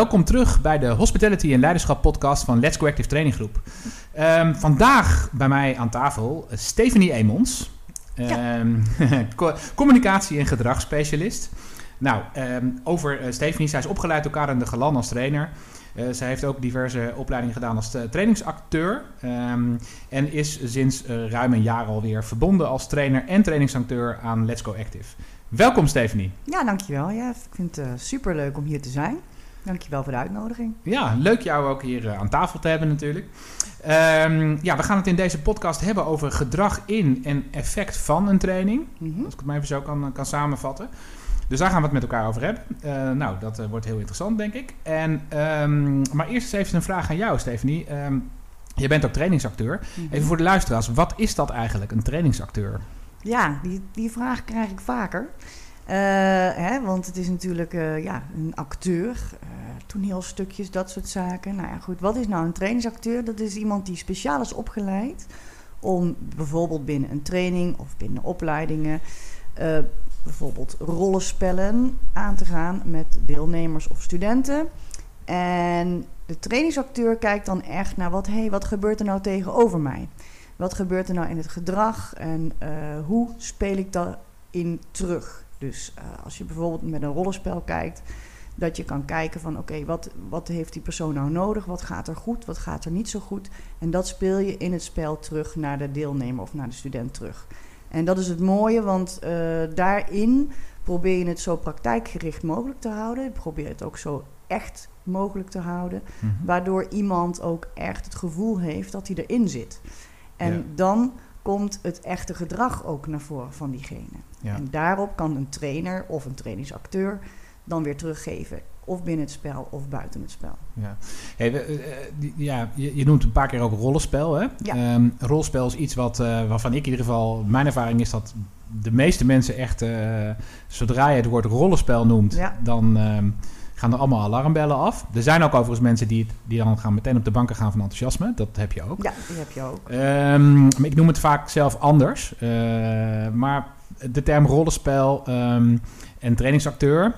welkom terug bij de Hospitality en Leiderschap podcast van Let's Go Active Training Groep. Ehm, vandaag bij mij aan tafel uh, Stephanie Emons, um, communicatie- en gedragsspecialist. Nou, um, over uh, Stephanie, zij is opgeleid door Karen de Galan als trainer. Uh, zij heeft ook diverse opleidingen gedaan als trainingsacteur. Um, en is sinds uh, ruim een jaar alweer verbonden als trainer en trainingsacteur aan Let's Go Active. Welkom Stephanie. Ja, dankjewel. Ja, ik vind het super leuk om hier te zijn. Dankjewel voor de uitnodiging. Ja, leuk jou ook hier aan tafel te hebben natuurlijk. Um, ja, we gaan het in deze podcast hebben over gedrag in en effect van een training. Mm -hmm. Als ik het maar even zo kan, kan samenvatten. Dus daar gaan we het met elkaar over hebben. Uh, nou, dat uh, wordt heel interessant, denk ik. En, um, maar eerst eens even een vraag aan jou, Stephanie. Um, je bent ook trainingsacteur. Mm -hmm. Even voor de luisteraars, wat is dat eigenlijk, een trainingsacteur? Ja, die, die vraag krijg ik vaker. Uh, hè, want het is natuurlijk ja, een acteur, toneelstukjes, dat soort zaken. Nou ja, goed, wat is nou een trainingsacteur? Dat is iemand die speciaal is opgeleid om bijvoorbeeld binnen een training of binnen opleidingen bijvoorbeeld rollenspellen aan te gaan met deelnemers of studenten. En de trainingsacteur kijkt dan echt naar wat, hey, wat gebeurt er nou tegenover mij? Wat gebeurt er nou in het gedrag en uh, hoe speel ik daarin terug? Dus uh, als je bijvoorbeeld met een rollenspel kijkt, dat je kan kijken van oké, okay, wat, wat heeft die persoon nou nodig? Wat gaat er goed? Wat gaat er niet zo goed? En dat speel je in het spel terug naar de deelnemer of naar de student terug. En dat is het mooie, want uh, daarin probeer je het zo praktijkgericht mogelijk te houden. Je probeert het ook zo echt mogelijk te houden. Mm -hmm. Waardoor iemand ook echt het gevoel heeft dat hij erin zit. En ja. dan komt het echte gedrag ook naar voren van diegene. Ja. En daarop kan een trainer of een trainingsacteur dan weer teruggeven. Of binnen het spel of buiten het spel. Ja, hey, we, uh, ja je, je, noemt een paar keer ook rollenspel. Hè? Ja. Um, rollenspel is iets wat, uh, waarvan ik in ieder geval... Mijn ervaring is dat de meeste mensen echt... Uh, zodra je het woord rollenspel noemt... Ja. dan um, gaan er allemaal alarmbellen af. Er zijn ook overigens mensen die, die dan gaan meteen op de banken gaan van enthousiasme. Dat heb je ook. Ja, die heb je ook. Um, ik noem het vaak zelf anders. maar de term rollenspel en trainingsacteur...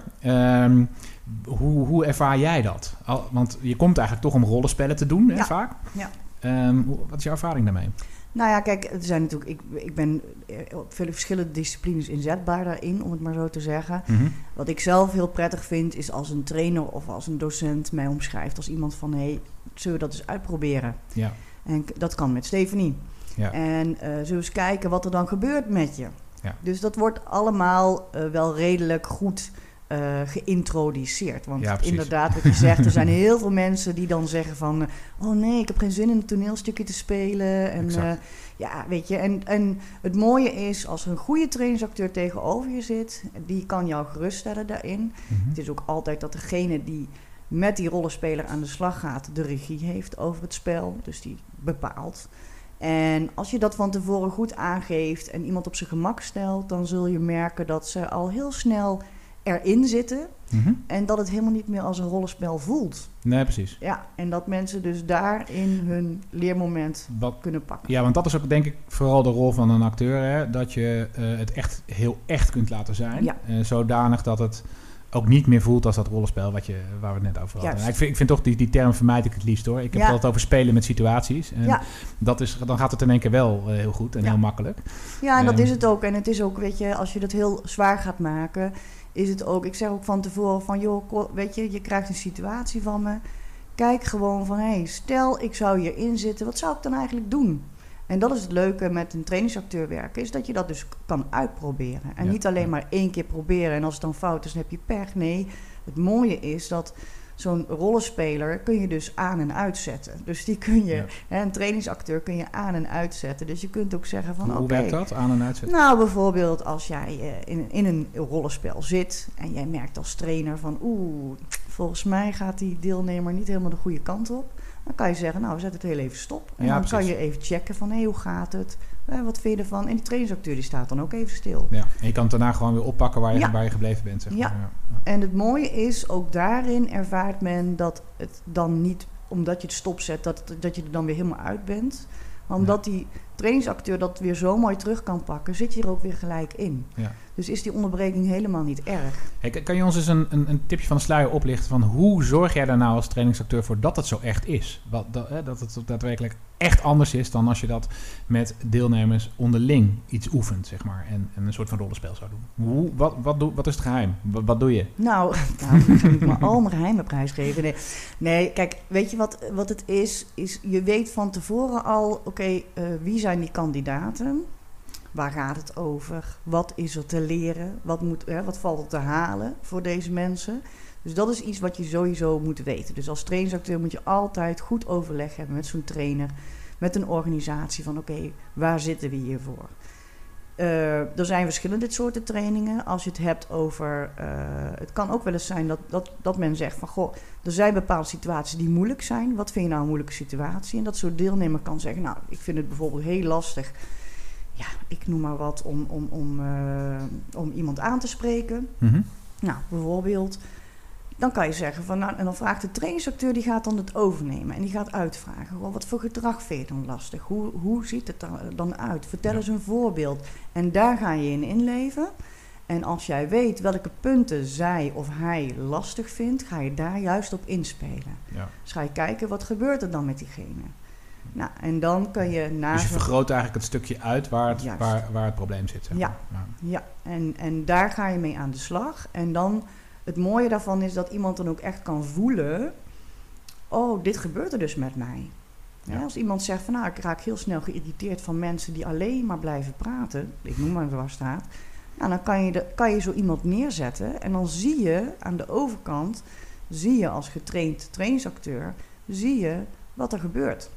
Hoe, hoe ervaar jij dat? Al, want je komt eigenlijk toch om rollenspellen te doen, hè, ja. vaak. Ja. Um, hoe, wat is jouw ervaring daarmee? Nou ja, kijk, er zijn natuurlijk, ik, ik ben op vele verschillende disciplines inzetbaar daarin, om het maar zo te zeggen. Mm -hmm. Wat ik zelf heel prettig vind, is als een trainer of als een docent mij omschrijft als iemand van, hé, hey, zullen we dat eens uitproberen? Ja. En dat kan met Stephanie. Ja. En uh, zullen we eens kijken wat er dan gebeurt met je? Ja. Dus dat wordt allemaal uh, wel redelijk goed uh, geïntroduceerd. Want ja, inderdaad, wat je zegt, er zijn heel veel mensen die dan zeggen van... oh nee, ik heb geen zin in een toneelstukje te spelen. En uh, ja, weet je, en, en het mooie is, als er een goede trainingsacteur tegenover je zit... die kan jou geruststellen daarin. Mm -hmm. Het is ook altijd dat degene die met die rollenspeler aan de slag gaat... de regie heeft over het spel, dus die bepaalt... En als je dat van tevoren goed aangeeft en iemand op zijn gemak stelt... dan zul je merken dat ze al heel snel erin zitten. Mm -hmm. En dat het helemaal niet meer als een rollenspel voelt. Nee, precies. Ja, en dat mensen dus daarin hun leermoment Wat, kunnen pakken. Ja, want dat is ook denk ik vooral de rol van een acteur. Hè? Dat je uh, het echt heel echt kunt laten zijn. Ja. Uh, zodanig dat het ook niet meer voelt als dat rollenspel wat je, waar we het net over hadden. Nou, ik, vind, ik vind toch die, die term vermijd ik het liefst hoor. Ik heb altijd over spelen met situaties. En Ja. dat is, dan gaat het in één keer wel uh, heel goed en heel makkelijk. Ja, en dat Ehm. is het ook. En het is ook, weet je, als je dat heel zwaar gaat maken, is het ook. Ik zeg ook van tevoren van, joh, weet je, je krijgt een situatie van me. Kijk gewoon van, hé, hey, stel ik zou hierin zitten, wat zou ik dan eigenlijk doen? En dat is het leuke met een trainingsacteur werken, is dat je dat dus kan uitproberen. En Ja, niet alleen maar één keer proberen en als het dan fout is, dan heb je pech. Nee, het mooie is dat zo'n rollenspeler kun je dus aan en uitzetten. Dus die kun je, Ja. hè, een trainingsacteur kun je aan en uitzetten. Dus je kunt ook zeggen van, hoe werkt dat? Aan en uitzetten? Nou, bijvoorbeeld als jij eh, in, in een rollenspel zit en jij merkt als trainer van oeh, volgens mij gaat die deelnemer niet helemaal de goede kant op. Dan kan je zeggen, nou, we zetten het heel even stop. En Ja, dan kan je even checken van, hé, hoe gaat het? Eh, wat vind je ervan? En die trainingsacteur die staat dan ook even stil. Ja, en je kan het daarna gewoon weer oppakken waar je, Ja. je gebleven bent. Zeg maar. Ja. En het mooie is, ook daarin ervaart men dat het dan niet, omdat je het stopzet, dat, dat je er dan weer helemaal uit bent. Maar omdat die trainingsacteur dat weer zo mooi terug kan pakken, zit je er ook weer gelijk in. Ja. Dus is die onderbreking helemaal niet erg. Hey, kan- je ons eens een, een, een tipje van de sluier oplichten van hoe zorg jij daar nou als trainingsacteur voor dat het zo echt is? Wat, dat, hè, dat het daadwerkelijk echt anders is dan als je dat met deelnemers onderling iets oefent, zeg maar. En, en een soort van rollenspel zou doen. Hoe, wat, wat, doe, wat is het geheim? Wat, wat doe je? Nou, nou ik maar al mijn geheimen prijsgeven. Nee. nee, kijk, weet je wat, wat het is? is je weet van tevoren al, oké, eh, wie zijn die kandidaten? Waar gaat het over? Wat is er te leren? Wat, moet, hè, wat valt er te halen voor deze mensen? Dus dat is iets wat je sowieso moet weten. Dus als trainingsacteur moet je altijd goed overleg hebben met zo'n trainer, met een organisatie van oké, waar zitten we hiervoor? Eh, er zijn verschillende soorten trainingen. Als je het hebt over. eh, het kan ook wel eens zijn dat, dat, dat men zegt van goh, er zijn bepaalde situaties die moeilijk zijn. Wat vind je nou een moeilijke situatie? En dat zo'n deelnemer kan zeggen, nou, ik vind het bijvoorbeeld heel lastig. Ja, ik noem maar wat om, om, om, eh, om iemand aan te spreken. Mhm. Nou, bijvoorbeeld, dan kan je zeggen van, nou, en dan vraagt de trainingsacteur, die gaat dan het overnemen en die gaat uitvragen. Wat voor gedrag vind je dan lastig? Hoe, hoe ziet het er dan uit? Vertel Ja. eens een voorbeeld. En daar ga je in inleven. En als jij weet welke punten zij of hij lastig vindt, ga je daar juist op inspelen. Ja. Dus ga je kijken, wat gebeurt er dan met diegene? Nou, en dan kun je na Dus je vergroot eigenlijk het stukje uit waar het, Juist. waar, waar het probleem zit. Zeg Ja. maar. Ja, en, en daar ga je mee aan de slag. En dan, het mooie daarvan is dat iemand dan ook echt kan voelen... oh, dit gebeurt er dus met mij. Ja. Als iemand zegt van, nou, ik raak heel snel geïrriteerd van mensen die alleen maar blijven praten... ik noem maar waar staat... Nou, dan kan je, de, kan je zo iemand neerzetten en dan zie je aan de overkant... zie je als getraind trainingsacteur, zie je wat er gebeurt.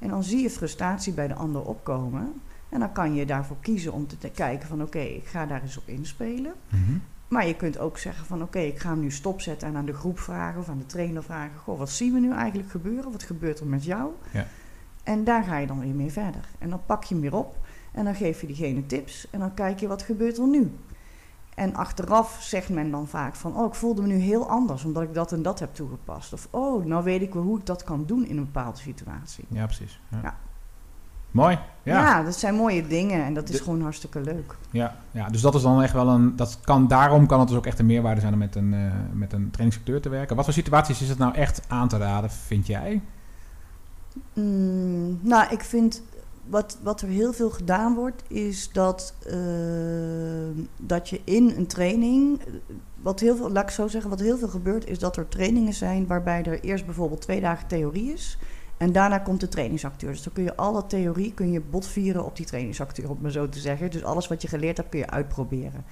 En dan zie je frustratie bij de ander opkomen... En dan kan je daarvoor kiezen om te te kijken van oké, ik ga daar eens op inspelen. Mhm. Maar je kunt ook zeggen van oké, ik ga hem nu stopzetten en aan de groep vragen of aan de trainer vragen. Goh, wat zien we nu eigenlijk gebeuren? Wat gebeurt er met jou? Ja. En daar ga je dan weer mee verder. En dan pak je hem weer op en dan geef je diegene tips en dan kijk je wat gebeurt er nu. En achteraf zegt men dan vaak van oh, ik voelde me nu heel anders omdat ik dat en dat heb toegepast. Of oh, nou weet ik wel hoe ik dat kan doen in een bepaalde situatie. Ja, precies. Ja. Ja. Mooi. Ja. Ja. dat zijn mooie dingen en dat is De- gewoon hartstikke leuk. Ja, ja, dus dat is dan echt wel een. Dat kan, daarom kan het dus ook echt een meerwaarde zijn om met een, eh met een trainingsacteur te werken. Wat voor situaties is het nou echt aan te raden, vind jij? Mm, nou, ik vind wat, wat er heel veel gedaan wordt, is dat, eh, dat je in een training. Wat heel veel, laat ik zo zeggen, wat heel veel gebeurt, is dat er trainingen zijn waarbij er eerst bijvoorbeeld twee dagen theorie is. En daarna komt de trainingsacteur. Dus dan kun je alle theorie kun je botvieren op die trainingsacteur, om het maar zo te zeggen. Dus alles wat je geleerd hebt, kun je uitproberen.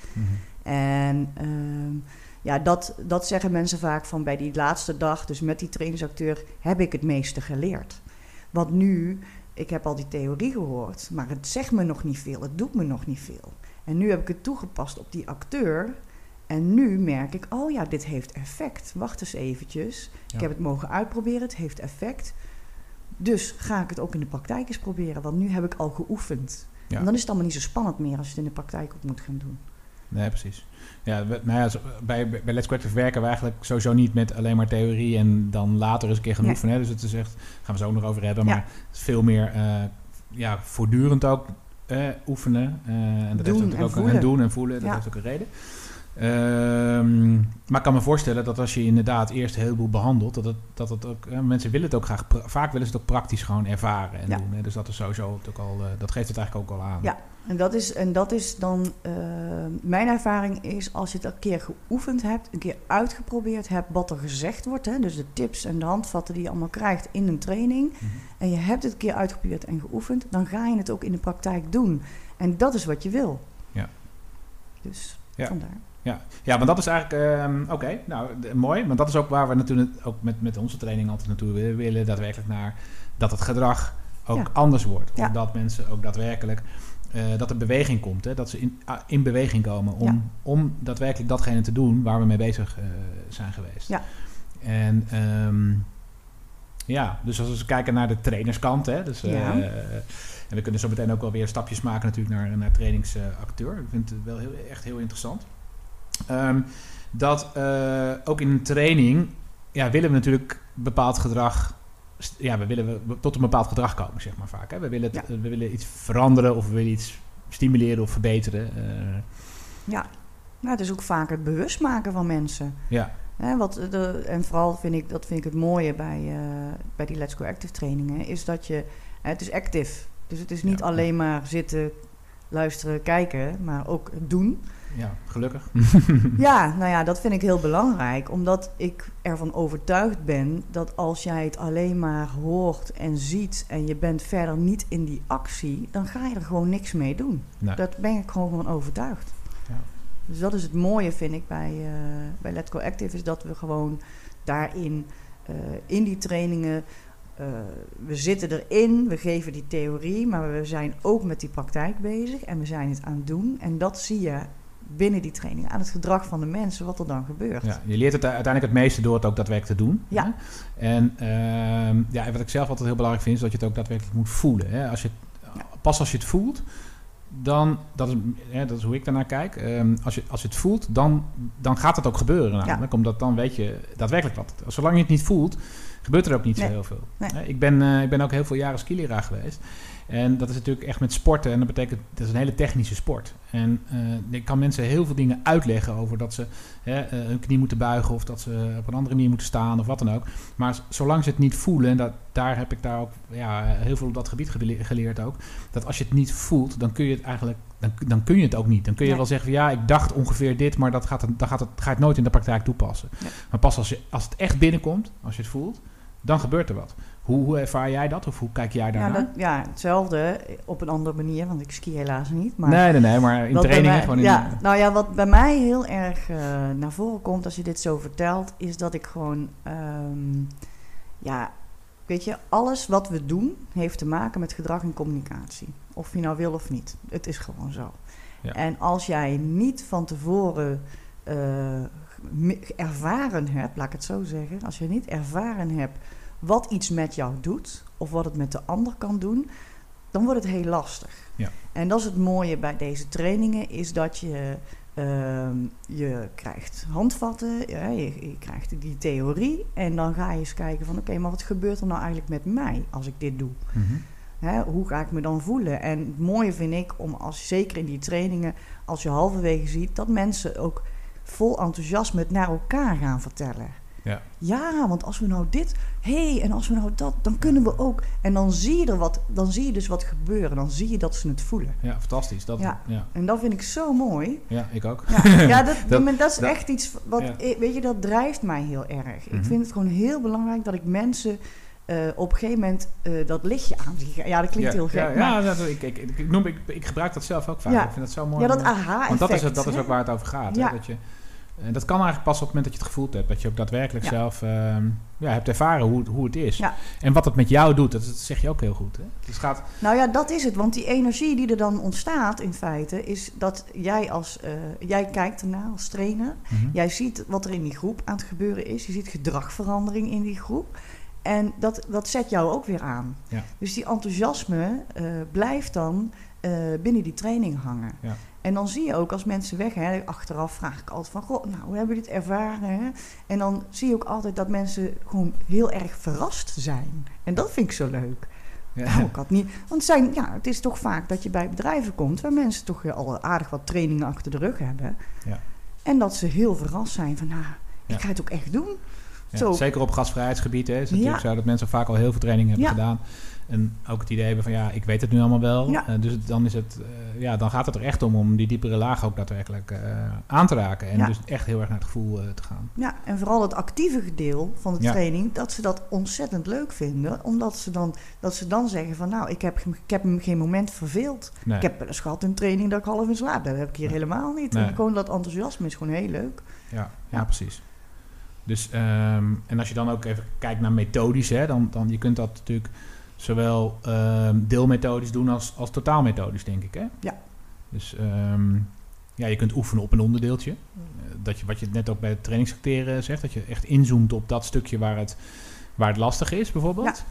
En ehm, ja, dat, dat zeggen mensen vaak van bij die laatste dag, dus met die trainingsacteur, heb ik het meeste geleerd. Want nu, ik heb al die theorie gehoord, maar het zegt me nog niet veel, het doet me nog niet veel. En nu heb ik het toegepast op die acteur. En nu merk ik, oh ja, dit heeft effect. Wacht eens eventjes. Ja. Ik heb het mogen uitproberen, het heeft effect. Dus ga ik het ook in de praktijk eens proberen, want nu heb ik al geoefend. Ja. En dan is het allemaal niet zo spannend meer als je het in de praktijk ook moet gaan doen. Nee, precies. Ja, we- nou ja, bij, bij Let's Collective werken we eigenlijk sowieso niet met alleen maar theorie en dan later eens een keer gaan Nee. oefenen. hè. Dus het is echt, gaan we zo ook nog over hebben, Ja. maar het is veel meer eh, ja, voortdurend ook eh, oefenen. eh, en dat Doen heeft natuurlijk en ook een- doen en voelen. Dat Ja. heeft ook een reden. Ehm, maar ik kan me voorstellen dat als je inderdaad eerst een heleboel behandelt, dat het, dat het ook, eh, mensen willen het ook graag, vaak willen ze het ook praktisch gewoon ervaren en Ja. doen. Hè. Dus dat is sowieso ook al, dat geeft het eigenlijk ook al aan. Ja. En dat is, en dat is dan, eh, mijn ervaring is als je het een keer geoefend hebt, een keer uitgeprobeerd hebt wat er gezegd wordt, hè, dus de tips en de handvatten die je allemaal krijgt in een training, Mhm. en je hebt het een keer uitgeprobeerd en geoefend, dan ga je het ook in de praktijk doen. En dat is wat je wil. Ja. Dus Ja. vandaar. Ja, ja maar dat is eigenlijk... ehm, Oké, nou, mooi. Maar dat is ook waar we natuurlijk ook met, met onze training altijd naartoe willen. We willen daadwerkelijk naar dat het gedrag ook Ja. anders wordt. Ja. Dat mensen ook daadwerkelijk... eh, dat er beweging komt. Hè? Dat ze in, ah, in beweging komen om, Ja. om daadwerkelijk datgene te doen waar we mee bezig eh, zijn geweest. Ja. En ehm, ja, dus als we kijken naar de trainerskant, hè, dus, eh, Ja. en we kunnen zo meteen ook wel weer stapjes maken natuurlijk naar, naar trainingsacteur. Ik vind het wel heel, echt heel interessant. Ehm, dat ook in een training ja, willen we natuurlijk bepaald gedrag ja, we willen tot een bepaald gedrag komen, zeg maar vaak. Hè? We, willen het- Ja. we willen iets veranderen of we willen iets stimuleren of verbeteren. eh, Ja, nou, het is ook vaak het bewust maken van mensen. ja, Hè, wat de, en vooral vind ik, dat vind ik het mooie bij, eh, bij die Let's Go Active trainingen, is dat je, het is active. Dus het is niet Ja. alleen maar zitten, luisteren, kijken, maar ook doen. Ja, gelukkig. Ja, nou ja, dat vind ik heel belangrijk, omdat ik ervan overtuigd ben dat als jij het alleen maar hoort en ziet en je bent verder niet in die actie, dan ga je er gewoon niks mee doen. Nee. Daar ben ik gewoon van overtuigd. Ja. Dus dat is het mooie, vind ik, bij, eh, bij Let's Go Active, is dat we gewoon daarin, eh, in die trainingen, eh, we zitten erin, we geven die theorie, maar we zijn ook met die praktijk bezig en we zijn het aan het doen. En dat zie je binnen die training aan het gedrag van de mensen, wat er dan gebeurt. Ja, je leert het uiteindelijk het meeste door het ook daadwerkelijk te doen. Ja. Hè? En ehm, ja, wat ik zelf altijd heel belangrijk vind, is dat je het ook daadwerkelijk moet voelen. Hè? Als je, Ja. Pas als je het voelt, dan, dat is, hè, dat is hoe ik daarnaar kijk. Ehm, als, je, als je het voelt, dan, dan gaat het ook gebeuren namelijk. Omdat dan weet je daadwerkelijk wat. Zolang je het niet voelt, gebeurt er ook niet Nee. zo heel veel. Nee. Ik, ben, eh, ik ben ook heel veel jaren skileraar geweest. En dat is natuurlijk echt met sporten. En dat betekent, dat is een hele technische sport. En eh, ik kan mensen heel veel dingen uitleggen over dat ze hè, eh, hun knie moeten buigen of dat ze op een andere manier moeten staan of wat dan ook. Maar zolang ze het niet voelen, en dat, daar heb ik daar ook ja, heel veel op dat gebied gele- geleerd ook, dat als je het niet voelt, dan kun je het eigenlijk, dan, dan kun je het ook niet. Dan kun je Nee. wel zeggen van ja, ik dacht ongeveer dit, maar dat gaat, het- dan gaat het, ga je het nooit in de praktijk toepassen. Maar pas als, je, als het echt binnenkomt, als je het voelt, dan gebeurt er wat. Hoe, hoe ervaar jij dat of hoe kijk jij Ja, daarnaar? dat, ja, hetzelfde op een andere manier, want ik ski helaas niet. Maar nee, nee, nee, maar in trainingen mij- gewoon in... ja, nou ja, wat bij mij heel erg eh, naar voren komt als je dit zo vertelt, is dat ik gewoon, ehm, ja, weet je, alles wat we doen heeft te maken met gedrag en communicatie. Of je nou wil of niet. Het is gewoon zo. Ja. En als jij niet van tevoren eh, ervaren hebt, laat ik het zo zeggen, als je niet ervaren hebt wat iets met jou doet, of wat het met de ander kan doen, dan wordt het heel lastig. Ja. En dat is het mooie bij deze trainingen, is dat je, ehm, je krijgt handvatten, ja, je, je krijgt die theorie en dan ga je eens kijken van oké, maar wat gebeurt er nou eigenlijk met mij als ik dit doe? Mhm. Hè, hoe ga ik me dan voelen? En het mooie vind ik om als zeker in die trainingen, als je halverwege ziet dat mensen ook vol enthousiasme het naar elkaar gaan vertellen. Ja. Ja, want als we nou dit, hé, hey, en als we nou dat, dan kunnen we ook. En dan zie je er wat, dan zie je dus wat gebeuren. Dan zie je dat ze het voelen. ja, fantastisch. Dat, ja. Ja. Ja, En dat vind ik zo mooi. ik ook. Ja, ja dat, Dat- dat is echt iets wat, ja. ik- weet je, dat drijft mij heel erg. Mhm. Ik vind het gewoon heel belangrijk dat ik mensen eh, op een gegeven moment eh, dat lichtje aan. Ja, dat klinkt heel gek, Ja, maar ja dat, ik, ik, ik, noem, ik, ik gebruik dat zelf ook vaak. Ja. Ik vind dat zo mooi. ja, dat eh, aha-effect. Want dat is, het, dat is ook waar het over gaat. Ja. Hè? Dat je, en dat kan eigenlijk pas op het moment dat je het gevoeld hebt. Dat je ook daadwerkelijk Ja. zelf ehm, ja, hebt ervaren hoe, het- hoe het is. Ja. En wat het met jou doet, dat, dat zeg je ook heel goed. Hè? Dus gaat, Nou ja, dat is het. Want die energie die er dan ontstaat in feite, is dat jij als eh, jij kijkt ernaar als trainer. Mhm. Jij ziet wat er in die groep aan het gebeuren is. Je ziet gedragverandering in die groep. En dat, dat zet jou ook weer aan. Ja. Dus die enthousiasme eh, blijft dan eh, binnen die training hangen. Ja. En dan zie je ook als mensen weg, hè, achteraf vraag ik altijd van, goh, nou, hoe hebben jullie het ervaren? Hè? En dan zie je ook altijd dat mensen gewoon heel erg verrast zijn. En dat vind ik zo leuk. ja. Nou, ik had niet. Want het zijn, ja, het is toch vaak dat je bij bedrijven komt waar mensen toch al aardig wat trainingen achter de rug hebben. Ja. En dat ze heel verrast zijn van, nou, Ja. ik ga het ook echt doen. Ja. Zeker op gasvrijheidsgebied hè, is het natuurlijk zo dat mensen vaak al heel veel training hebben Ja. gedaan. En ook het idee hebben van ja, ik weet het nu allemaal wel. Ja. Eh, dus het- dan, is het, eh, ja, dan gaat het er echt om om die diepere laag ook daadwerkelijk eh, aan te raken. En Ja. dus echt heel erg naar het gevoel te gaan. Ja, en vooral het actieve deel van de Ja. training, dat ze dat ontzettend leuk vinden. Omdat ze dan, dat ze dan zeggen van, nou, ik heb, ik heb hem geen moment verveeld. Nee. Ik heb wel eens gehad een training dat ik half in slaap. Dat heb ik hier Nee. helemaal niet. Nee. En gewoon dat enthousiasme is gewoon heel leuk. Ja, ja, Ja. precies. Dus, ehm, en als je dan ook even kijkt naar methodisch, hè, dan, dan je kunt dat natuurlijk zowel ehm, deelmethodisch doen als, als totaalmethodisch, denk ik. Hè? Ja. Dus ehm, ja, je kunt oefenen op een onderdeeltje. Eh, dat je, wat je net ook bij het trainingsacteren zegt, dat je echt inzoomt op dat stukje waar het, waar het lastig is, bijvoorbeeld.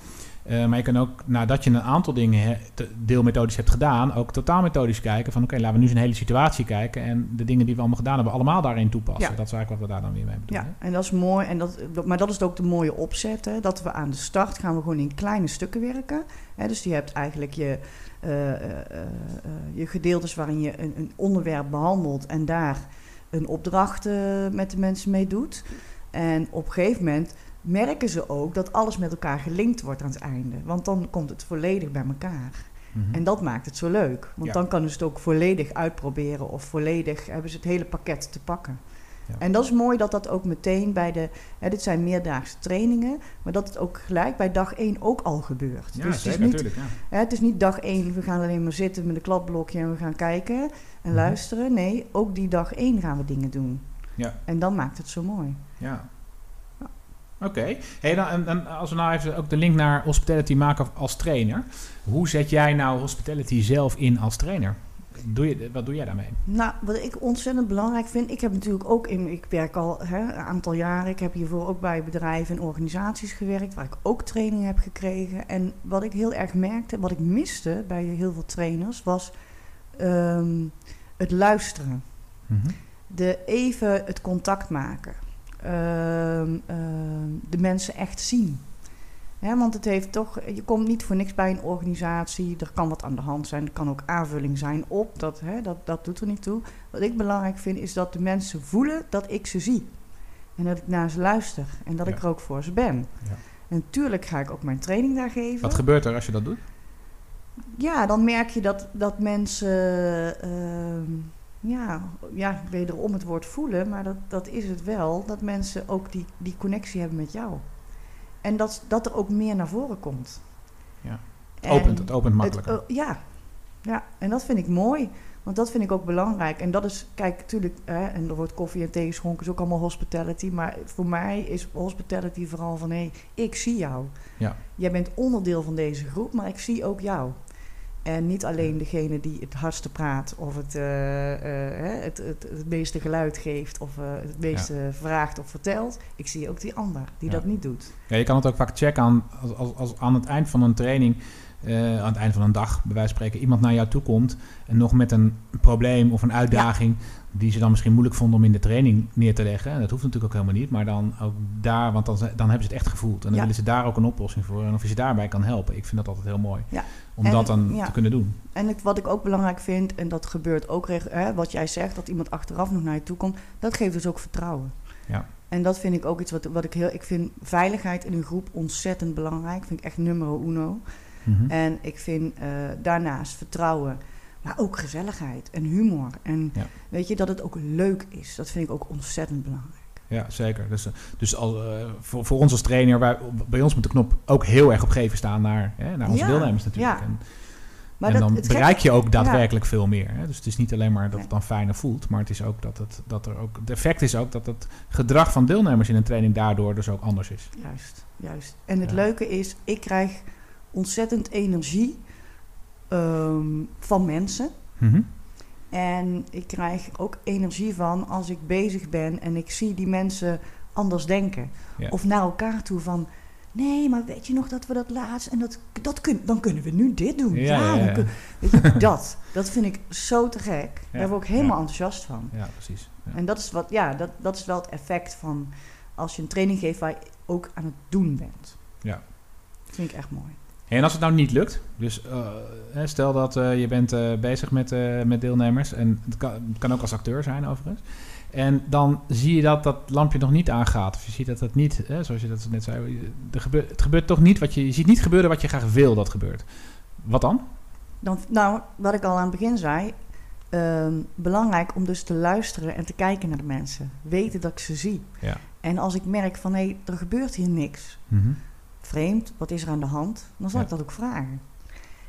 Eh, maar je kan ook, nadat je een aantal dingen he, deelmethodisch hebt gedaan, ook totaalmethodisch kijken van oké, laten we nu eens een hele situatie kijken en de dingen die we allemaal gedaan hebben, allemaal daarin toepassen. Ja. Dat is eigenlijk wat we daar dan weer mee bedoelen. Ja, en dat is mooi. En dat, maar dat is ook de mooie opzet. Hè? Dat we aan de start gaan we gewoon in kleine stukken werken. Hè? Dus je hebt eigenlijk je, eh, eh, je gedeeltes waarin je een, een onderwerp behandelt en daar een opdracht met de mensen mee doet. En op een gegeven moment merken ze ook dat alles met elkaar gelinkt wordt aan het einde. Want dan komt het volledig bij elkaar. Mhm. En dat maakt het zo leuk. Want Ja. dan kunnen ze het ook volledig uitproberen of volledig hebben ze het hele pakket te pakken. Ja. En dat is mooi dat dat ook meteen bij de. Hè, dit zijn meerdaagse trainingen, maar dat het ook gelijk bij dag 1 ook al gebeurt. ja, dus het is, niet. Ja. hè, het is niet dag 1, we gaan alleen maar zitten met een kladblokje en we gaan kijken en Mhm. luisteren. Nee, ook die dag 1 gaan we dingen doen. Ja. En dan maakt het zo mooi. Ja. Oké. Hey, dan, en, en als we nou even ook de link naar hospitality maken als trainer. Hoe zet jij nou hospitality zelf in als trainer? Doe je, wat doe jij daarmee? Nou, wat ik ontzettend belangrijk vind, ik heb natuurlijk ook in, ik werk al hè, een aantal jaren, ik heb hiervoor ook bij bedrijven en organisaties gewerkt, waar ik ook training heb gekregen. En wat ik heel erg merkte, wat ik miste bij heel veel trainers, was ehm, het luisteren. Mhm. De even het contact maken. Ehm, ehm, de mensen echt zien. Want het heeft toch, je komt niet voor niks bij een organisatie. Er kan wat aan de hand zijn. Er kan ook aanvulling zijn op. Dat, hè, dat, dat doet er niet toe. Wat ik belangrijk vind is dat de mensen voelen dat ik ze zie. En dat ik naar ze luister. En dat Ja. ik er ook voor ze ben. Ja. En natuurlijk ga ik ook mijn training daar geven. Wat gebeurt er als je dat doet? Ja, dan merk je dat, dat mensen, ehm, ja, ja, wederom het woord voelen, maar dat, dat is het wel, dat mensen ook die, die connectie hebben met jou. En dat, dat er ook meer naar voren komt. Ja. Het En opent, het opent het- makkelijker. ja. ja, en dat vind ik mooi, want dat vind ik ook belangrijk. En dat is, kijk, natuurlijk, en er wordt koffie en thee geschonken, is ook allemaal hospitality, maar voor mij is hospitality vooral van, hé, hey, ik zie jou. Ja. Jij bent onderdeel van deze groep, maar ik zie ook jou. En niet alleen degene die het hardste praat of het, eh, eh, het, het, het meeste geluid geeft of eh, het meeste vraagt of vertelt. Ik zie ook die ander die Ja. dat niet doet. Ja, je kan het ook vaak checken aan, als, als, als aan het eind van een training, aan het eind van een dag, bij wijze van spreken, iemand naar jou toe komt en nog met een probleem of een uitdaging die ze dan misschien moeilijk vonden om in de training neer te leggen. En dat hoeft natuurlijk ook helemaal niet, maar dan ook daar, want dan, dan hebben ze het echt gevoeld. En dan willen ze daar ook een oplossing voor. En of je ze daarbij kan helpen. Ik vind dat altijd heel mooi. Ja. Om En- dat dan ja. te kunnen doen. En ik, wat ik ook belangrijk vind, en dat gebeurt ook, hè, wat jij zegt, dat iemand achteraf nog naar je toe komt, dat geeft dus ook vertrouwen. Ja. En dat vind ik ook iets wat, wat ik heel. Ik vind veiligheid in een groep ontzettend belangrijk. Vind ik echt nummer uno. Mhm. En ik vind eh, daarnaast vertrouwen, maar ook gezelligheid en humor. En Ja. weet je, dat het ook leuk is. Dat vind ik ook ontzettend belangrijk. Ja, zeker. Dus, eh, dus al, eh, voor, voor ons als trainer, wij, bij ons moet de knop ook heel erg op geven staan naar, hè, naar onze Ja, deelnemers natuurlijk. ja. En, Maar en dat, dan bereik je ook daadwerkelijk veel meer. Hè? Dus het is niet alleen maar dat het dan fijner voelt, maar het is ook dat, het, dat er ook. Het effect is ook dat het gedrag van deelnemers in een training daardoor dus ook anders is. Juist, juist. En het leuke is, ik krijg ontzettend energie ehm, van mensen. Mhm. En ik krijg ook energie van als ik bezig ben en ik zie die mensen anders denken. Ja. Of naar elkaar toe van. Nee, maar weet je nog dat we dat laatst en dat, dat kun, dan kunnen we nu dit doen. Ja, Ja, ja, dan ja. kun- weet je, dat. Dat vind ik zo te gek. Daar word ik helemaal enthousiast van. Ja, precies. Ja. En dat is, wat, ja, dat, dat is wel het effect van als je een training geeft waar je ook aan het doen bent. Ja. Dat vind ik echt mooi. En als het nou niet lukt, dus eh, stel dat eh, je bent eh, bezig met, met deelnemers, en het kan, het kan ook als acteur zijn overigens, en dan zie je dat dat lampje nog niet aangaat, of je ziet dat het niet, hè, zoals je dat net zei, er gebeurt, het gebeurt toch niet wat je, je ziet niet gebeuren wat je graag wil dat gebeurt. Wat dan? Dan, nou, wat ik al aan het begin zei. ehm, belangrijk om dus te luisteren en te kijken naar de mensen. Weten dat ik ze zie. Ja. En als ik merk van hé, er gebeurt hier niks. Mhm. Vreemd, wat is er aan de hand? Dan zal Ja. ik dat ook vragen.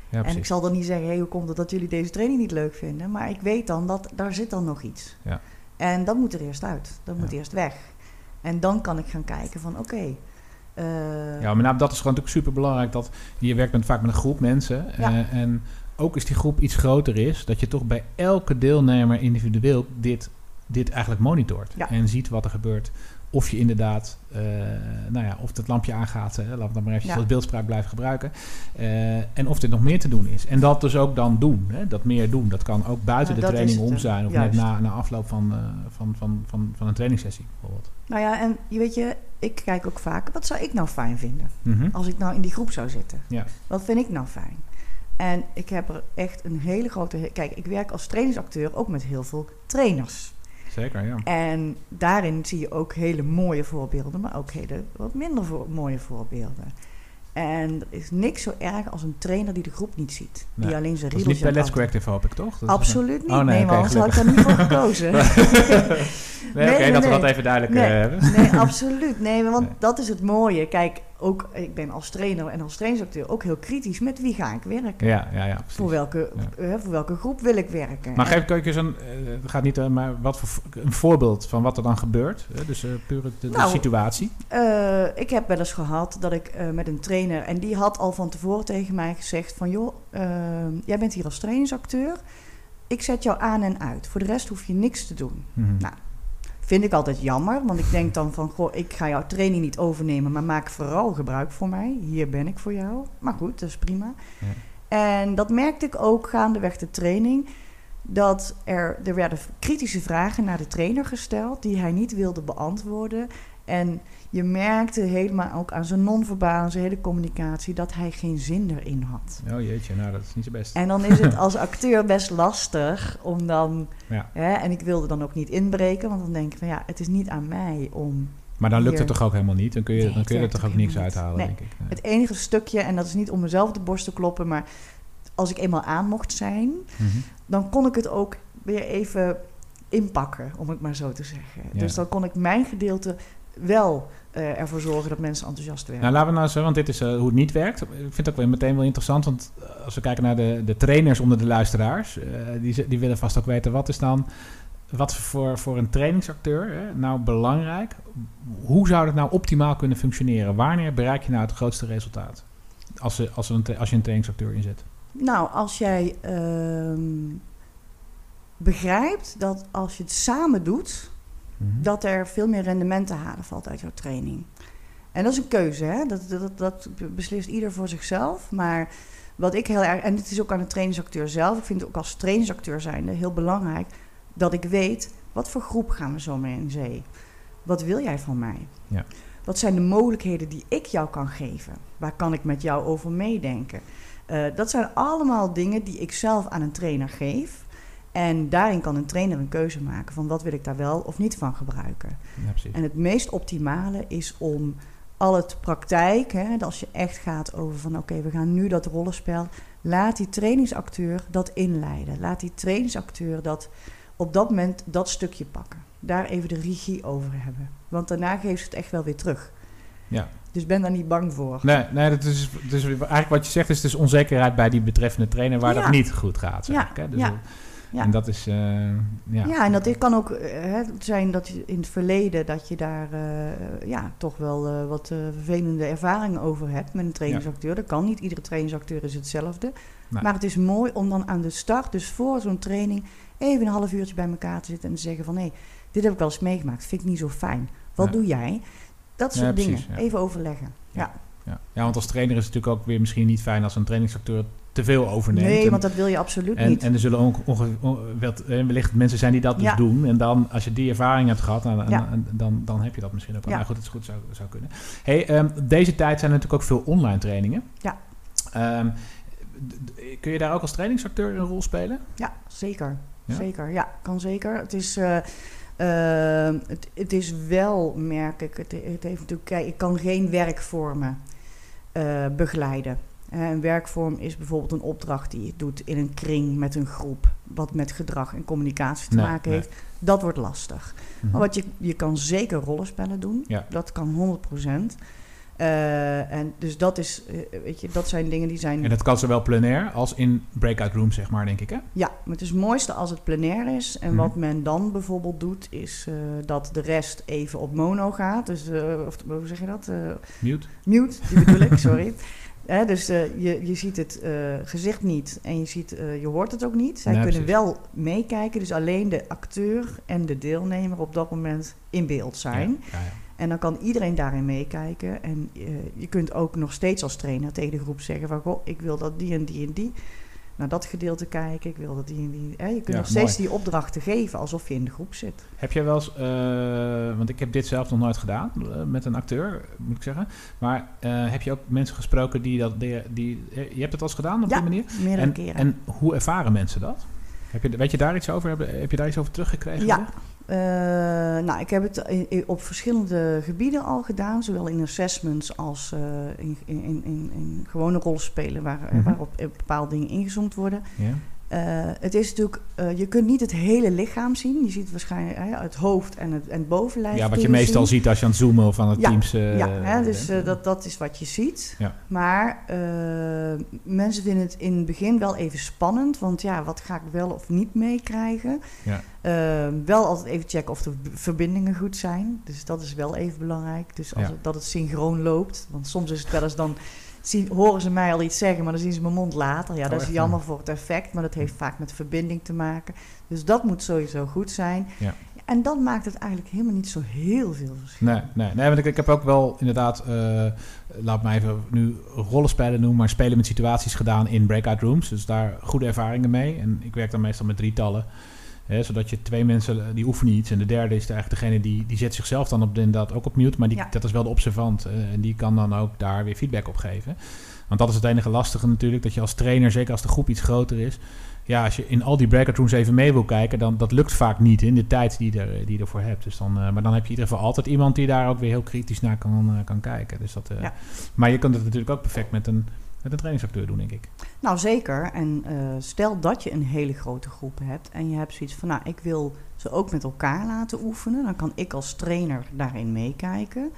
Ja, en ik zal dan niet zeggen, hé, hoe komt het dat jullie deze training niet leuk vinden? Maar ik weet dan dat daar zit dan nog iets. Ja. En dat moet er eerst uit. Dat moet eerst weg. En dan kan ik gaan kijken van oké. eh, Ja, maar nou, dat is gewoon natuurlijk super belangrijk. Dat je werkt met, vaak met een groep mensen. Ja. eh, en ook als die groep iets groter is, dat je toch bij elke deelnemer individueel dit, dit eigenlijk monitort. En ziet wat er gebeurt of je inderdaad, eh, nou ja, of het lampje aangaat, hè, laten we dan maar even Ja. als beeldspraak blijven gebruiken. Eh, en of er nog meer te doen is. En dat dus ook dan doen, hè, dat meer doen. Dat kan ook buiten de dat training om eh, zijn, of juist. net na, na afloop van, van, van, van, van een trainingssessie bijvoorbeeld. Nou ja, en je weet je, ik kijk ook vaak, wat zou ik nou fijn vinden? Mhm. Als ik nou in die groep zou zitten. Ja. Wat vind ik nou fijn? En ik heb er echt een hele grote... Kijk, ik werk als trainingsacteur ook met heel veel trainers. Zeker, ja. En daarin zie je ook hele mooie voorbeelden, maar ook hele wat minder voor, mooie voorbeelden. En er is niks zo erg als een trainer die de groep niet ziet. Nee, Die alleen zijn Dat is niet Let's Corrective, hoop ik, toch? Dat is- Absoluut niet. Oh, nee, nee, maar anders had ik daar niet voor gekozen. Nee, Nee, oké, dat we dat even duidelijk Nee. eh, hebben. Nee, absoluut. Nee, want dat is het mooie. Kijk, ook, ik ben als trainer en als trainingsacteur ook heel kritisch met wie ga ik werken. Ja, ja, ja. precies. Voor welke, eh, voor welke groep wil ik werken? Maar geef ik eens een, het gaat niet, eh, maar wat voor, een voorbeeld van wat er dan gebeurt. Dus eh, puur de, de Nou, situatie. Ik heb wel eens gehad dat ik met een trainer... en die had al van tevoren tegen mij gezegd van... joh, jij bent hier als trainingsacteur. Ik zet jou aan en uit. Voor de rest hoef je niks te doen. Mhm. Nou, Vind ik altijd jammer, want ik denk dan van... goh, ik ga jouw training niet overnemen... maar maak vooral gebruik voor mij. Hier ben ik voor jou. Maar goed, dat is prima. Ja. En dat merkte ik ook gaandeweg de training... dat er, er werden kritische vragen naar de trainer gesteld... die hij niet wilde beantwoorden... En je merkte helemaal ook aan zijn non-verbaal, zijn hele communicatie, dat hij geen zin erin had. Oh jeetje, nou dat is niet zo best. En dan is het als acteur best lastig om dan. Ja. Hè, en ik wilde dan ook niet inbreken, want dan denk ik van ja, het is niet aan mij om. Maar dan lukt het toch ook helemaal niet? Dan kun je, Nee, dan kun je er toch ook niks helemaal uithalen, niet. denk ik. Nee. Het enige stukje, en dat is niet om mezelf de borst te kloppen, maar als ik eenmaal aan mocht zijn, Mhm. dan kon ik het ook weer even inpakken, om het maar zo te zeggen. Ja. Dus dan kon ik mijn gedeelte wel eh, ervoor zorgen dat mensen enthousiast werden. Nou, laten we nou eens, want dit is eh, hoe het niet werkt. Ik vind het ook wel meteen wel interessant, want eh, als we kijken naar de, de trainers onder de luisteraars, eh, die, die willen vast ook weten wat is dan, wat voor, voor een trainingsacteur hè, nou belangrijk? Hoe zou dat nou optimaal kunnen functioneren? Wanneer bereik je nou het grootste resultaat? Als, je- als, een, als je een trainingsacteur inzet. Nou, als jij ehm, begrijpt dat als je het samen doet, Mhm. dat er veel meer rendement te halen valt uit jouw training. En dat is een keuze, hè? Dat, dat, dat beslist ieder voor zichzelf. Maar wat ik heel erg, en het is ook aan de trainingsacteur zelf, ik vind het ook als trainingsacteur zijnde heel belangrijk dat ik weet wat voor groep gaan we zo mee in zee. Wat wil jij van mij? Ja. Wat zijn de mogelijkheden die ik jou kan geven? Waar kan ik met jou over meedenken? Eh, dat zijn allemaal dingen die ik zelf aan een trainer geef. En daarin kan een trainer een keuze maken van wat wil ik daar wel of niet van gebruiken. Ja. En het meest optimale is om al het praktijk, hè, als je echt gaat over van oké, we gaan nu dat rollenspel, laat die trainingsacteur dat inleiden. Laat die trainingsacteur dat op dat moment dat stukje pakken. Daar even de regie over hebben. Want daarna geeft het echt wel weer terug. Ja. Dus ben daar niet bang voor. Nee, nee dat is, dus eigenlijk wat je zegt is dus onzekerheid bij die betreffende trainer waar Ja. dat niet goed gaat. Zeg Ja, ik, hè? Dus ja, dat- ja. En dat is, eh, ja. Ja, en dat kan ook eh, hè, zijn dat je in het verleden dat je daar eh, ja, toch wel wat vervelende ervaringen over hebt met een trainingsacteur. Dat kan niet. Iedere trainingsacteur is hetzelfde. Nee. Maar het is mooi om dan aan de start, dus voor zo'n training, even een half uurtje bij elkaar te zitten en te zeggen van hé, dit heb ik wel eens meegemaakt, vind ik niet zo fijn. Wat Ja. doe jij? Dat soort dingen. precies. Even overleggen. Ja. Ja. ja, want als trainer is het natuurlijk ook weer misschien niet fijn als een trainingsacteur te veel overneemt. Nee, En- want dat wil je absoluut En, niet. en er zullen ook onge- on- wel- eh, wellicht mensen zijn die dat dus Ja. doen. En dan, als je die ervaring hebt gehad, dan, Ja. dan, dan, heb je dat misschien ook wel. Ja. Nou goed, het is goed zou, zou kunnen. Hey, ehm, deze tijd zijn er natuurlijk ook veel online trainingen. Ja. Ehm, kun je daar ook als trainingsacteur een rol spelen? Ja, zeker. Ja? Zeker, ja, kan zeker. Het is, eh, eh, het, het is wel, merk ik, het, het heeft natuurlijk, kijk, ik kan geen werkvormen eh, begeleiden. Eh, een werkvorm is bijvoorbeeld een opdracht die je doet in een kring met een groep, wat met gedrag en communicatie te Nee, maken nee. heeft. Dat wordt lastig. Mhm. Maar wat je, je kan zeker rollenspellen doen. Ja. Dat kan 100%. Eh, en dus dat is, eh, weet je, dat zijn dingen die zijn En dat kan zowel plenair als in breakout rooms, zeg maar, denk ik, hè? ja, maar het is het mooiste als het plenair is. En Mhm. wat men dan bijvoorbeeld doet, is dat de rest even op mono gaat. Dus, of hoe zeg je dat? Mute. mute, die bedoel ik, sorry. hè, dus eh, je, je ziet het eh, gezicht niet en je, ziet, eh, je hoort het ook niet. Zij Nee, kunnen precies. wel meekijken, dus alleen de acteur en de deelnemer op dat moment in beeld zijn. Ja, ja, ja. En dan kan iedereen daarin meekijken. En je kunt ook nog steeds als trainer tegen de groep zeggen van... Goh, ik wil dat die en die en die naar dat gedeelte kijken. Ik wil dat die en die... Hè, je kunt Ja, nog steeds mooi. die opdrachten geven alsof je in de groep zit. Heb jij wel eens, eh, want ik heb dit zelf nog nooit gedaan eh, met een acteur, moet ik zeggen. Maar eh, heb je ook mensen gesproken die dat, die, die je hebt het al eens gedaan op Ja, die manier? Meerdere En, keren. en hoe ervaren mensen dat? Heb je, weet je daar iets over? Heb je daar iets over teruggekregen? Ja. Eh, nou, ik heb het op verschillende gebieden al gedaan. Zowel in assessments als eh, in, in, in, in gewone rolspelen... Waar, Mhm. waarop bepaalde dingen ingezoomd worden. Ja? Eh, het is natuurlijk, eh, je kunt niet het hele lichaam zien. Je ziet waarschijnlijk hè, het hoofd en het, en het bovenlijf. Ja, wat je meestal zien. ziet als je aan het zoomen van het Ja, teams. eh, ja, hè, dus eh, dat, dat is wat je ziet. Ja. Maar eh, mensen vinden het in het begin wel even spannend. Want ja, wat ga ik wel of niet meekrijgen? Ja. Eh, wel altijd even checken of de verbindingen goed zijn. Dus dat is wel even belangrijk. Dus als het, dat het synchroon loopt. Want soms is het wel eens dan... Zien, horen ze mij al iets zeggen, maar dan zien ze mijn mond later. Ja, Oh, dat is jammer voor het effect, maar dat heeft vaak met verbinding te maken. Dus dat moet sowieso goed zijn. Ja. En dan maakt het eigenlijk helemaal niet zo heel veel verschil. Nee, nee, nee want ik, ik heb ook wel inderdaad, eh, laat me even nu rollenspellen noemen, maar spelen met situaties gedaan in breakout rooms. Dus daar goede ervaringen mee. En ik werk dan meestal met drietallen. Hè, zodat je twee mensen, eh, die oefenen iets. En de derde is eigenlijk degene die, die zet zichzelf dan op, inderdaad ook op mute. Maar die, Ja. dat is wel de observant. eh, en die kan dan ook daar weer feedback op geven. Want dat is het enige lastige natuurlijk. Dat je als trainer, zeker als de groep iets groter is. Ja, als je in al die breakout rooms even mee wil kijken, dan dat lukt vaak niet in de tijd die er, die je ervoor hebt. Dus dan, eh, maar dan heb je in ieder geval altijd iemand die daar ook weer heel kritisch naar kan, kan kijken. Dus dat, Ja. Maar je kunt het natuurlijk ook perfect met een, met een trainingsacteur doen, denk ik. Nou, zeker. En eh, stel dat je een hele grote groep hebt en je hebt zoiets van, nou, ik wil ze ook met elkaar laten oefenen. Dan kan ik als trainer daarin meekijken.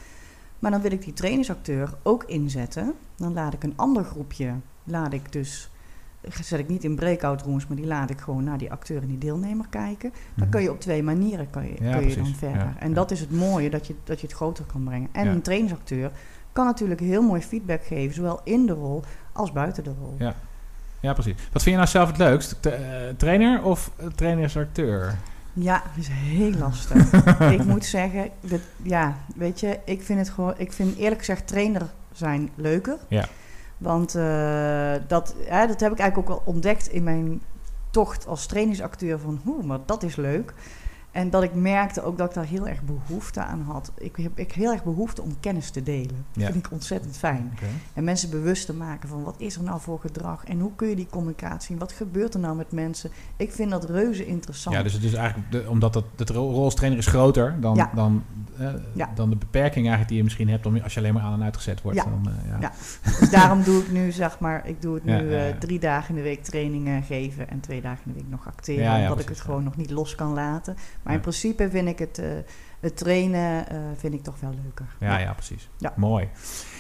Maar dan wil ik die trainingsacteur ook inzetten. Dan laat ik een ander groepje, laat ik dus, zet ik niet in breakout rooms, maar die laat ik gewoon naar die acteur en die deelnemer kijken. Dan kun je op twee manieren kan je, Mhm. Ja, kun je dan verder. Ja, en ja. dat is het mooie, dat je, dat je het groter kan brengen. En een trainingsacteur kan natuurlijk heel mooi feedback geven, zowel in de rol als buiten de rol. Ja. Ja, precies. Wat vind je nou zelf het leukst? T- eh, trainer of uh, trainersacteur? Ja, dat is heel lastig. ik moet zeggen, dat, ja, weet je, ik vind het gewoon, ik vind eerlijk gezegd trainer zijn leuker. Ja. Want eh, dat, ja, dat heb ik eigenlijk ook wel ontdekt in mijn tocht als trainingsacteur van, hoe, maar dat is leuk. En dat ik merkte ook dat ik daar heel erg behoefte aan had. Ik heb ik heel erg behoefte om kennis te delen. Dat Ja. vind ik ontzettend fijn. En mensen bewust te maken van wat is er nou voor gedrag en hoe kun je die communicatie, wat gebeurt er nou met mensen. Ik vind dat reuze interessant. Ja, dus het is eigenlijk, de, omdat dat, de rol als trainer is groter dan, Ja. dan, eh, Ja. dan de beperking eigenlijk die je misschien hebt om, als je alleen maar aan en uitgezet wordt. Ja. Dan, eh, ja. Ja. Dus daarom doe ik nu, zeg maar, ik doe het nu eh, drie dagen in de week trainingen geven en twee dagen in de week nog acteren. Omdat ik het gewoon nog niet los kan laten. Maar in principe vind ik het, eh, het trainen eh, vind ik toch wel leuker. Ja, ja, precies. Ja. Mooi.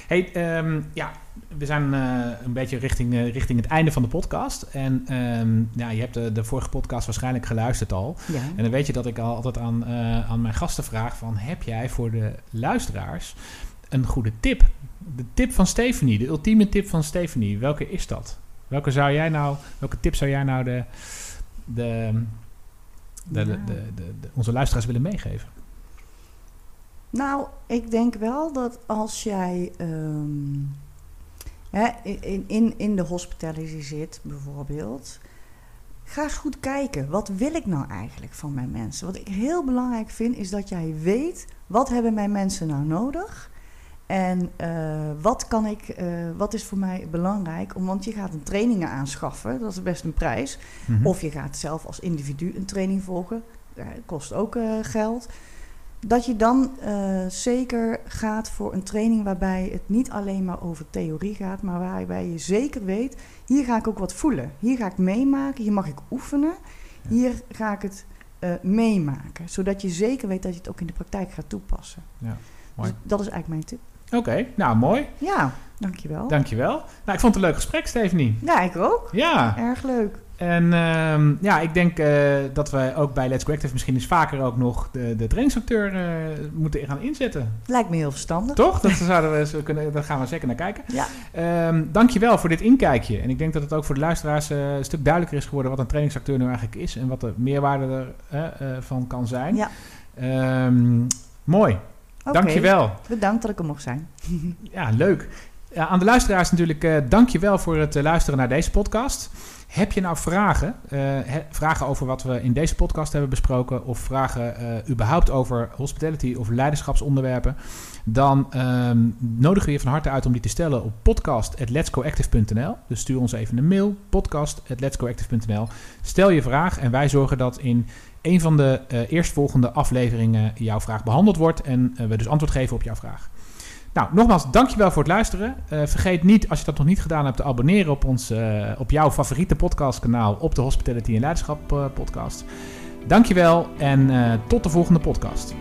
Hey, ehm, ja, we zijn eh, een beetje richting, richting het einde van de podcast. En ehm, ja, je hebt de, de vorige podcast waarschijnlijk geluisterd al. Ja. En dan weet je dat ik al altijd aan, aan mijn gasten vraag van... heb jij voor de luisteraars een goede tip? De tip van Stephanie, de ultieme tip van Stephanie. Welke is dat? Welke, zou jij nou, welke tip zou jij nou de, de, de, de, Ja. onze luisteraars willen meegeven? Nou, ik denk wel dat als jij ehm, hè, in, in, in de hospitality zit, bijvoorbeeld, ga eens goed kijken. Wat wil ik nou eigenlijk van mijn mensen? Wat ik heel belangrijk vind, is dat jij weet wat hebben mijn mensen nou nodig. En eh, wat, kan ik, eh, wat is voor mij belangrijk? Om, want je gaat een trainingen aanschaffen, dat is best een prijs. Mhm. Of je gaat zelf als individu een training volgen. Dat kost ook eh, geld. Dat je dan zeker gaat voor een training waarbij het niet alleen maar over theorie gaat, maar waarbij je zeker weet, hier ga ik ook wat voelen. Hier ga ik meemaken, hier mag ik oefenen. Hier ga ik het meemaken. Zodat je zeker weet dat je het ook in de praktijk gaat toepassen. Ja, mooi. Dus dat is eigenlijk mijn tip. Oké, nou mooi. Ja, dankjewel. Dankjewel. Nou, ik vond het een leuk gesprek, Stephanie. Ja, ik ook. Ja, Erg leuk. En ehm, ja, ik denk uh, dat we ook bij Let's Go Active misschien eens vaker ook nog de, de trainingsacteur uh, moeten gaan inzetten. Lijkt me heel verstandig. Toch? Dat zouden we zo kunnen, daar gaan we zeker naar kijken. Ja. Um, dankjewel voor dit inkijkje. En ik denk dat het ook voor de luisteraars uh, een stuk duidelijker is geworden wat een trainingsacteur nu eigenlijk is en wat de meerwaarde ervan van kan zijn. Ja. Um, mooi. Okay. Dankjewel. Bedankt dat ik er mocht zijn. ja, leuk. Ja, aan de luisteraars natuurlijk, uh, dankjewel voor het uh, luisteren naar deze podcast. Heb je nou vragen? He, vragen over wat we in deze podcast hebben besproken, of vragen überhaupt over hospitality of leiderschapsonderwerpen, dan um, nodigen we je van harte uit om die te stellen op podcast.letsgoactive.nl. Dus stuur ons even een mail, podcast.letsgoactive.nl. Stel je vraag en wij zorgen dat in een van de uh, eerstvolgende afleveringen jouw vraag behandeld wordt en we dus antwoord geven op jouw vraag. Nou, nogmaals, dankjewel voor het luisteren. Uh, vergeet niet, als je dat nog niet gedaan hebt, te abonneren op, ons, op jouw favoriete podcastkanaal op de Hospitality en Leiderschap podcast. Dankjewel en tot de volgende podcast.